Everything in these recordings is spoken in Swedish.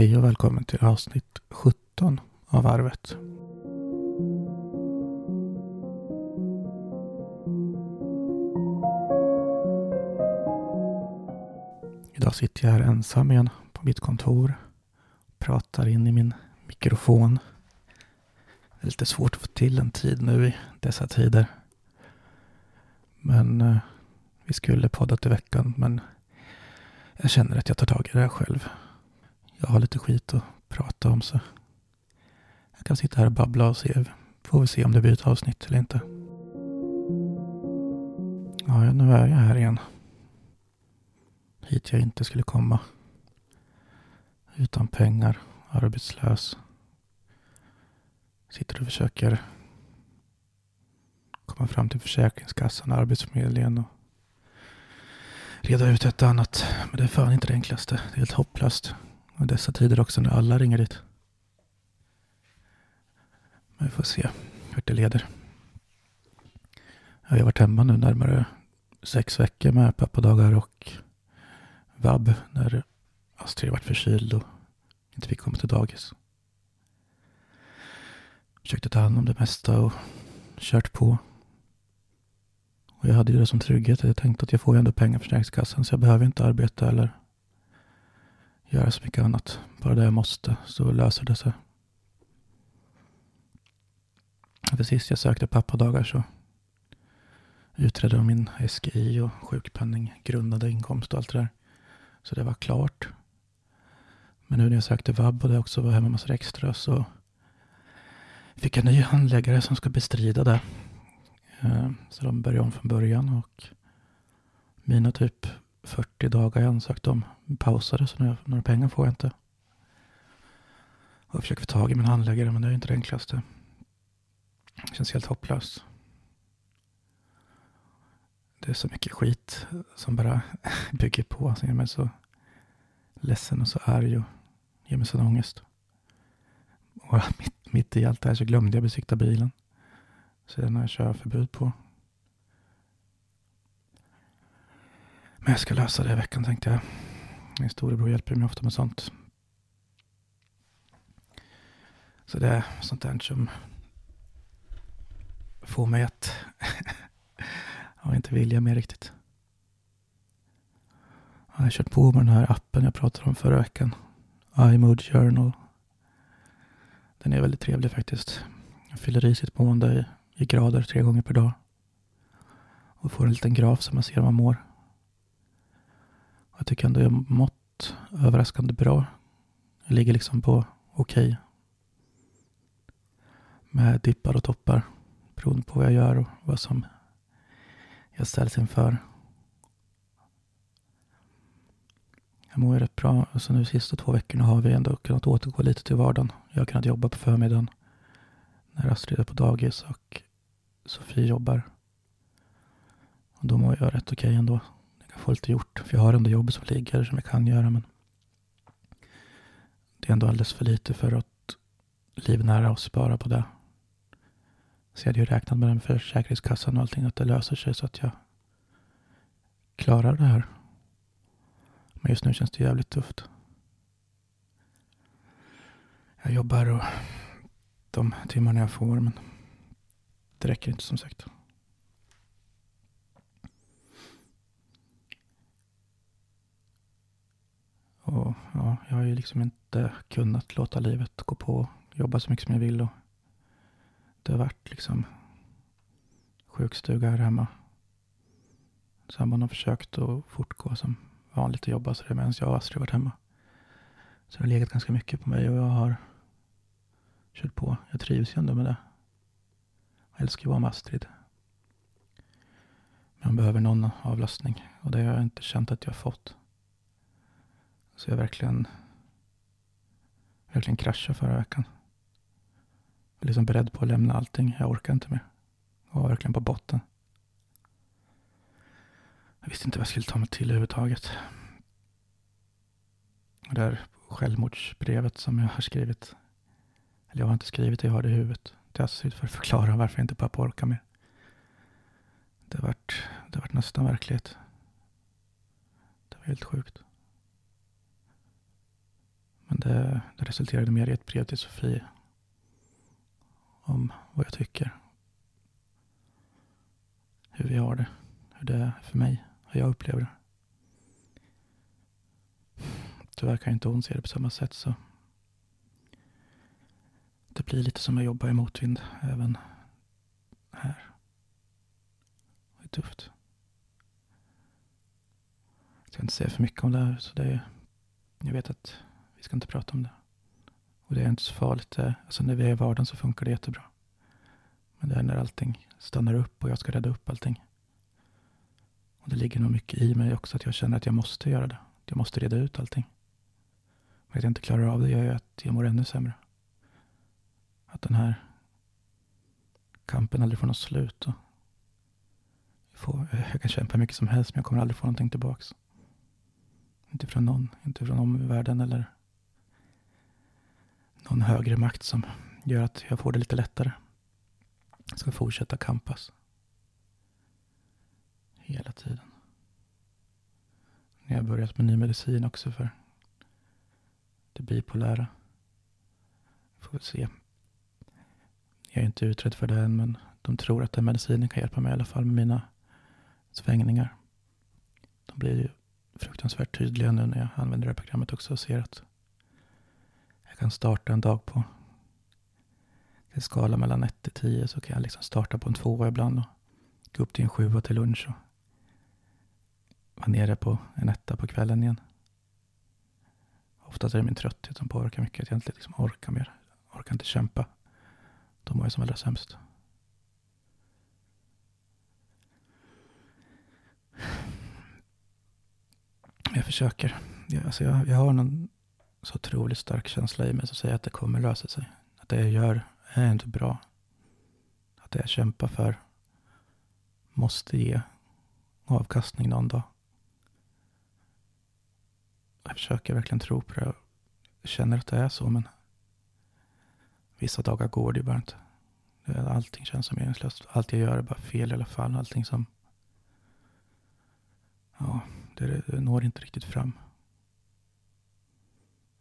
Hej och välkommen till avsnitt 17 av Arvet. Idag sitter jag här ensam igen på mitt kontor. Pratar in i min mikrofon. Det är lite svårt att få till en tid nu i dessa tider. Men eh, vi skulle poddat i veckan men jag känner att jag tar tag i det här själv. Jag har lite skit att prata om så jag kan sitta här och babbla och se. Får vi se om det blir ett avsnitt eller inte. Ja, nu är jag här igen. Hit jag inte skulle komma. Utan pengar, arbetslös. Sitter och försöker komma fram till Försäkringskassan och Arbetsförmedlingen och reda ut ett annat. Men det är fan inte det enklaste. Det är helt hopplöst. Och dessa tider också när alla ringer dit. Men vi får se vart det leder. Jag har varit hemma nu närmare sex veckor med pappadagar och vab när Astrid varit förkyld och inte fick komma till dagis. Försökte ta hand om det mesta och kört på. Och jag hade ju det som trygghet. Jag tänkte att jag får ju ändå pengar från Försäkringskassan så jag behöver inte arbeta eller göra så mycket annat. Bara det jag måste så löser det sig. För sist jag sökte pappadagar så utredde de min SGI och sjukpenning, grundade inkomst och allt det där. Så det var klart. Men nu när jag sökte vab och det också var hemma massor extra så fick jag en ny handläggare som ska bestrida det. Eh, så de började om från början och mina typ 40 dagar jag ansökt om pausade så några, några pengar får jag inte. Och jag försöker få tag i min handläggare men det är inte det enklaste. Det känns helt hopplöst. Det är så mycket skit som bara bygger på. Som gör mig så ledsen och så arg och ger mig sån ångest. Och mitt, mitt i allt det här så glömde jag besikta bilen. Så den har jag körförbud på. Men jag ska lösa det i veckan tänkte jag. Min storebror hjälper mig ofta med sånt. Så det är sånt där som får mig att ja, inte vilja mer riktigt. Jag har kört på med den här appen jag pratade om förra veckan. iMood Journal. Den är väldigt trevlig faktiskt. Jag fyller i sitt mående i, i grader tre gånger per dag. Och får en liten graf så man ser hur man mår. Jag tycker ändå jag mått överraskande bra. Jag ligger liksom på okej. Okay. Med dippar och toppar. Beroende på vad jag gör och vad som jag ställs inför. Jag mår rätt bra. Så nu de sista två veckorna har vi ändå kunnat återgå lite till vardagen. Jag har kunnat jobba på förmiddagen. När Astrid är på dagis och Sofie jobbar. Och då mår jag rätt okej okay ändå få lite gjort. För jag har ändå jobb som ligger som jag kan göra. Men det är ändå alldeles för lite för att livnära oss bara på det. Så jag hade ju räknat med den Försäkringskassan och allting att det löser sig så att jag klarar det här. Men just nu känns det jävligt tufft. Jag jobbar och de timmarna jag får men det räcker inte som sagt. Och ja, jag har ju liksom inte kunnat låta livet gå på. och Jobba så mycket som jag vill. Och det har varit liksom sjukstuga här hemma. Sambon har försökt att fortgå som vanligt och jobba så det medan jag och Astrid varit hemma. Så det har legat ganska mycket på mig och jag har kört på. Jag trivs ju ändå med det. Jag älskar ju att vara med Astrid. Men jag behöver någon avlastning och det har jag inte känt att jag har fått. Så jag verkligen, verkligen kraschade förra veckan. Jag var liksom beredd på att lämna allting. Jag orkar inte mer. Jag var verkligen på botten. Jag visste inte vad jag skulle ta mig till överhuvudtaget. Det här självmordsbrevet som jag har skrivit. Eller jag har inte skrivit det, jag har det i huvudet. Till alltså Astrid för att förklara varför jag inte pappa orkar mer. Det har varit, det varit nästan verklighet. Det var helt sjukt. Det, det resulterade mer i ett brev till Sofie om vad jag tycker. Hur vi har det. Hur det är för mig. Hur jag upplever det. Tyvärr kan inte hon se det på samma sätt så det blir lite som att jobba i motvind även här. Det är tufft. Jag ska inte säga för mycket om det här. Så det är, jag vet att vi ska inte prata om det. Och det är inte så farligt. Eh, alltså när vi är i vardagen så funkar det jättebra. Men det är när allting stannar upp och jag ska rädda upp allting. Och det ligger nog mycket i mig också att jag känner att jag måste göra det. Jag måste reda ut allting. Men att jag inte klarar av det gör ju att jag mår ännu sämre. Att den här kampen aldrig får något slut. Och får, eh, jag kan kämpa hur mycket som helst men jag kommer aldrig få någonting tillbaks. Inte från någon, inte från omvärlden eller någon högre makt som gör att jag får det lite lättare. Jag ska fortsätta kampas. Hela tiden. Jag har börjat med ny medicin också för det bipolära. Får väl se. Jag är inte utredd för det än men de tror att den medicinen kan hjälpa mig i alla fall med mina svängningar. De blir ju fruktansvärt tydliga nu när jag använder det här programmet också och ser att kan starta en dag på en skala mellan 1 till 10 så kan jag liksom starta på en tvåa ibland och gå upp till en sjua till lunch och vara nere på en etta på kvällen igen. Oftast är det min trötthet som påverkar mycket. Att jag inte liksom orkar mer. Jag orkar inte kämpa. Då mår jag som allra sämst. Jag försöker. Jag, alltså jag, jag har någon så otroligt stark känsla i mig som säger att det kommer lösa sig. Att det jag gör är inte bra. Att det jag kämpar för måste ge avkastning någon dag. Jag försöker verkligen tro på det. Jag känner att det är så, men vissa dagar går det bara inte. Allting känns som meningslöst. Allt jag gör är bara fel i alla fall. Allting som... Ja, det når inte riktigt fram.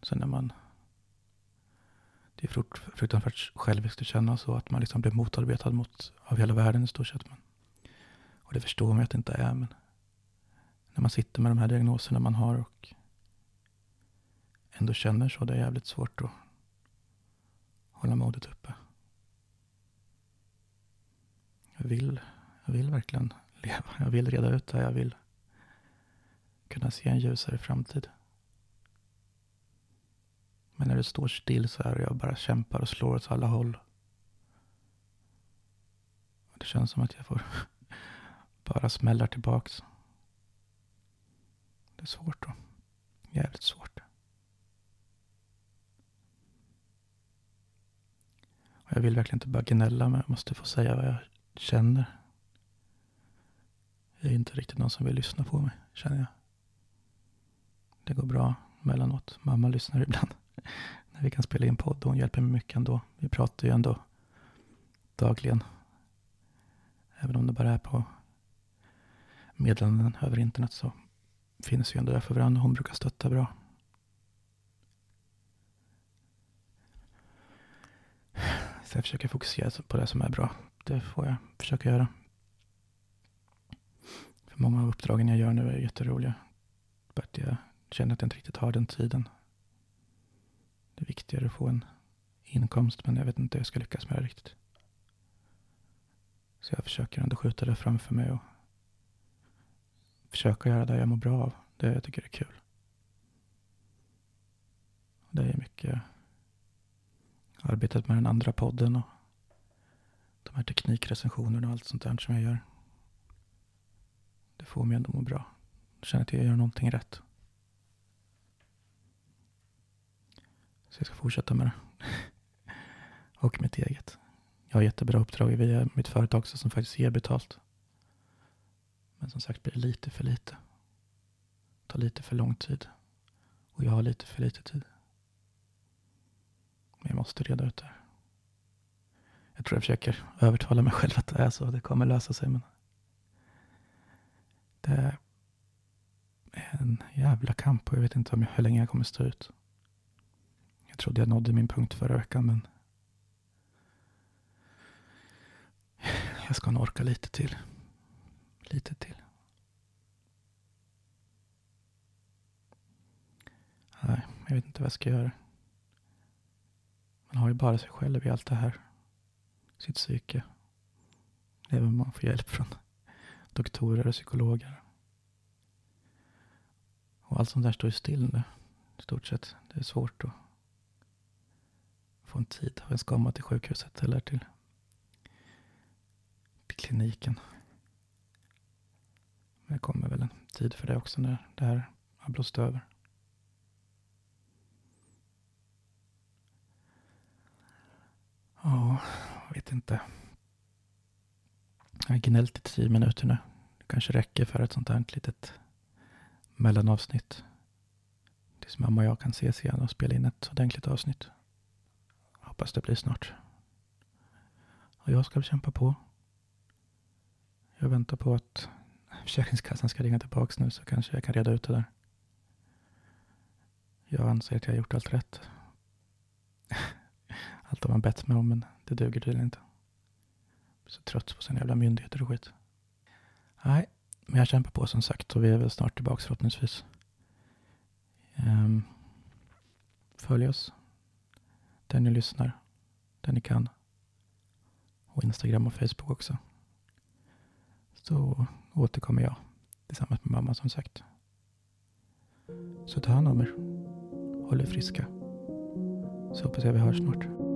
Sen när man... Det är fruktansvärt själviskt att känna så att man liksom blir motarbetad mot, av hela världen i stort sett. Men, och det förstår man att det inte är. Men när man sitter med de här diagnoserna man har och ändå känner så, det är jävligt svårt att hålla modet uppe. Jag vill, jag vill verkligen leva. Jag vill reda ut det. här. Jag vill kunna se en ljusare framtid. Men när det står still så är det jag bara kämpar och slår åt alla håll. Det känns som att jag får bara smällar tillbaks. Det är svårt då. Jävligt svårt. Och jag vill verkligen inte bara gnälla, men jag måste få säga vad jag känner. Jag är inte riktigt någon som vill lyssna på mig, känner jag. Det går bra mellanåt. Mamma lyssnar ibland när vi kan spela in podd. Hon hjälper mig mycket ändå. Vi pratar ju ändå dagligen. Även om det bara är på meddelanden över internet så finns vi ändå där för varandra. Hon brukar stötta bra. Så jag försöker fokusera på det som är bra. Det får jag försöka göra. För många av uppdragen jag gör nu är jätteroliga. För att jag känner att jag inte riktigt har den tiden. Det är viktigare att få en inkomst men jag vet inte hur jag ska lyckas med det riktigt. Så jag försöker ändå skjuta det framför mig och försöka göra det jag mår bra av. Det jag tycker är kul. Det är mycket arbetet med den andra podden och de här teknikrecensionerna och allt sånt där som jag gör. Det får mig ändå må bra. Jag känner att jag gör någonting rätt. Så jag ska fortsätta med det. och mitt eget. Jag har jättebra uppdrag via mitt företag också som faktiskt ger betalt. Men som sagt blir det lite för lite. Det tar lite för lång tid. Och jag har lite för lite tid. Men jag måste reda ut det här. Jag tror jag försöker övertala mig själv att det är så. Det kommer lösa sig. Men det är en jävla kamp och jag vet inte om jag, hur länge jag kommer stå ut trodde jag nådde min punkt förra veckan men jag ska nog orka lite till. Lite till. Nej, jag vet inte vad jag ska göra. Man har ju bara sig själv i allt det här. Sitt psyke. Även om man får hjälp från doktorer och psykologer. Och allt sånt där står ju still nu. I stort sett. Det är svårt att få en tid. Jag ska komma till sjukhuset eller till, till kliniken. Men det kommer väl en tid för det också när det här har blåst över. Ja, jag vet inte. Jag har gnällt i tio minuter nu. Det kanske räcker för ett sånt här litet mellanavsnitt. Tills mamma och jag kan ses igen och spela in ett ordentligt avsnitt. Hoppas det blir snart. Och jag ska kämpa på. Jag väntar på att Försäkringskassan ska ringa tillbaka nu så kanske jag kan reda ut det där. Jag anser att jag har gjort allt rätt. Allt har man bett mig om men det duger tydligen inte. Jag är så trött på sina jävla myndigheter och skit. Nej, men jag kämpar på som sagt och vi är väl snart tillbaka förhoppningsvis. Um, följ oss. Där ni lyssnar. Där ni kan. Och Instagram och Facebook också. Så återkommer jag tillsammans med mamma som sagt. Så ta hand om er. Håll er friska. Så hoppas jag vi hörs snart.